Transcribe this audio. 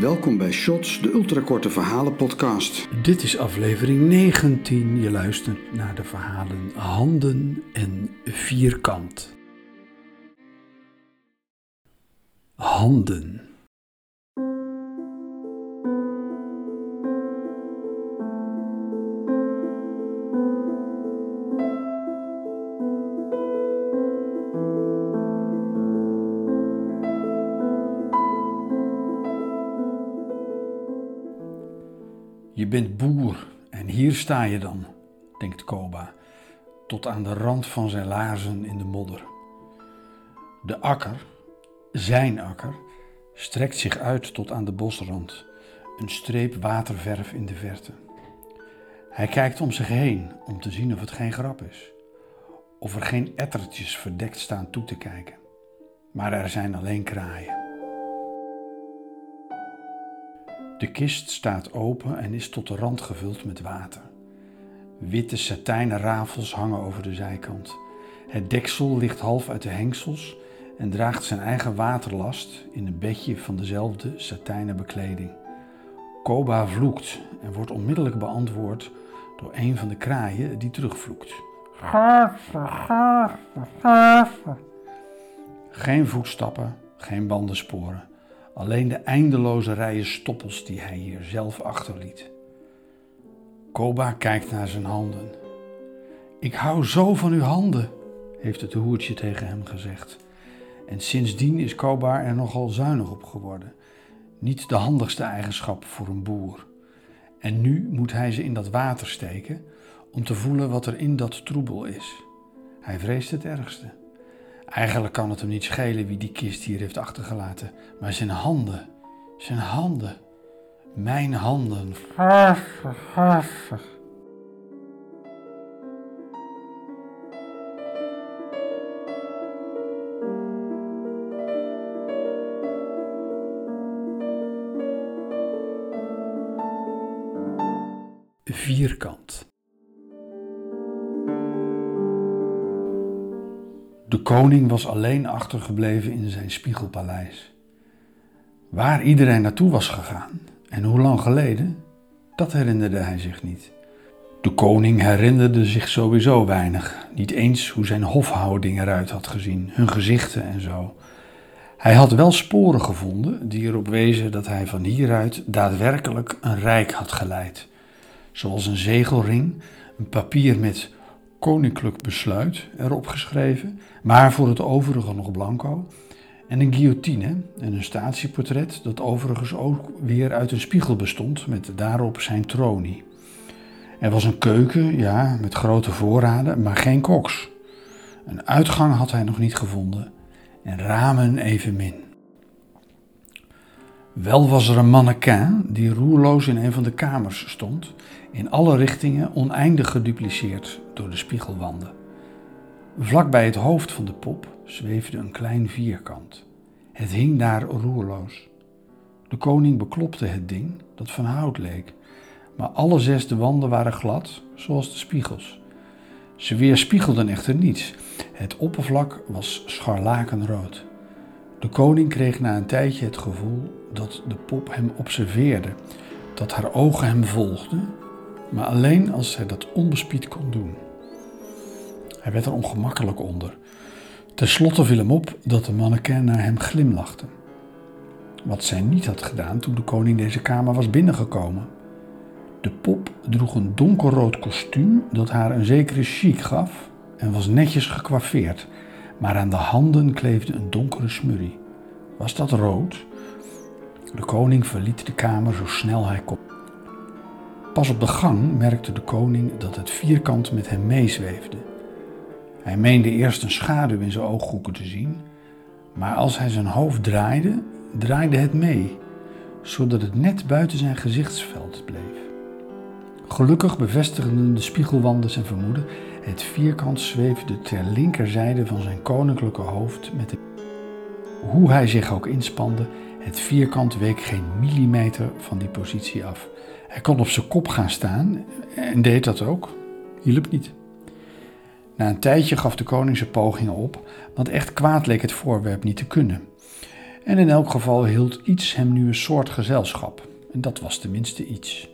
Welkom bij Shots, de ultrakorte verhalen podcast. Dit is aflevering 19. Je luistert naar de verhalen Handen en Vierkant. Handen. Je bent boer en hier sta je dan, denkt Koba, tot aan de rand van zijn laarzen in de modder. De akker, zijn akker, strekt zich uit tot aan de bosrand, een streep waterverf in de verte. Hij kijkt om zich heen om te zien of het geen grap is, of er geen ettertjes verdekt staan toe te kijken. Maar er zijn alleen kraaien. De kist staat open en is tot de rand gevuld met water. Witte satijnen rafels hangen over de zijkant. Het deksel ligt half uit de hengsels en draagt zijn eigen waterlast in een bedje van dezelfde satijnen bekleding. Koba vloekt en wordt onmiddellijk beantwoord door een van de kraaien die terugvloekt. Geen voetstappen, geen bandensporen. Alleen de eindeloze rijen stoppels die hij hier zelf achterliet. Koba kijkt naar zijn handen. Ik hou zo van uw handen, heeft het hoertje tegen hem gezegd. En sindsdien is Koba er nogal zuinig op geworden. Niet de handigste eigenschap voor een boer. En nu moet hij ze in dat water steken om te voelen wat er in dat troebel is. Hij vreest het ergste. Eigenlijk kan het hem niet schelen wie die kist hier heeft achtergelaten, maar zijn handen, zijn handen, mijn handen. Vierkant. De koning was alleen achtergebleven in zijn spiegelpaleis. Waar iedereen naartoe was gegaan en hoe lang geleden, dat herinnerde hij zich niet. De koning herinnerde zich sowieso weinig, niet eens hoe zijn hofhouding eruit had gezien, hun gezichten en zo. Hij had wel sporen gevonden die erop wezen dat hij van hieruit daadwerkelijk een rijk had geleid, zoals een zegelring, een papier met koninklijk besluit erop geschreven, maar voor het overige nog blanco. En een guillotine en een statieportret dat overigens ook weer uit een spiegel bestond met daarop zijn tronie. Er was een keuken, ja, met grote voorraden, maar geen koks. Een uitgang had hij nog niet gevonden en ramen evenmin. Wel was er een mannequin die roerloos in een van de kamers stond, in alle richtingen oneindig gedupliceerd door de spiegelwanden. Vlak bij het hoofd van de pop zweefde een klein vierkant. Het hing daar roerloos. De koning beklopte het ding, dat van hout leek, maar alle zes de wanden waren glad, zoals de spiegels. Ze weerspiegelden echter niets. Het oppervlak was scharlakenrood. De koning kreeg na een tijdje het gevoel dat de pop hem observeerde, dat haar ogen hem volgden, maar alleen als zij dat onbespied kon doen. Hij werd er ongemakkelijk onder. Ten slotte viel hem op dat de mannequin naar hem glimlachte. Wat zij niet had gedaan toen de koning deze kamer was binnengekomen. De pop droeg een donkerrood kostuum dat haar een zekere chic gaf en was netjes gekwaffeerd, maar aan de handen kleefde een donkere smurrie. Was dat rood? De koning verliet de kamer zo snel hij kon. Pas op de gang merkte de koning dat het vierkant met hem meezweefde. Hij meende eerst een schaduw in zijn ooghoeken te zien, maar als hij zijn hoofd draaide, draaide het mee, zodat het net buiten zijn gezichtsveld bleef. Gelukkig bevestigden de spiegelwanden zijn vermoeden. Het vierkant zweefde ter linkerzijde van zijn koninklijke hoofd met de... Hoe hij zich ook inspande, het vierkant week geen millimeter van die positie af. Hij kon op zijn kop gaan staan en deed dat ook. Hielp niet. Na een tijdje gaf de koning zijn pogingen op, want echt kwaad leek het voorwerp niet te kunnen. En in elk geval hield iets hem nu een soort gezelschap. En dat was tenminste iets.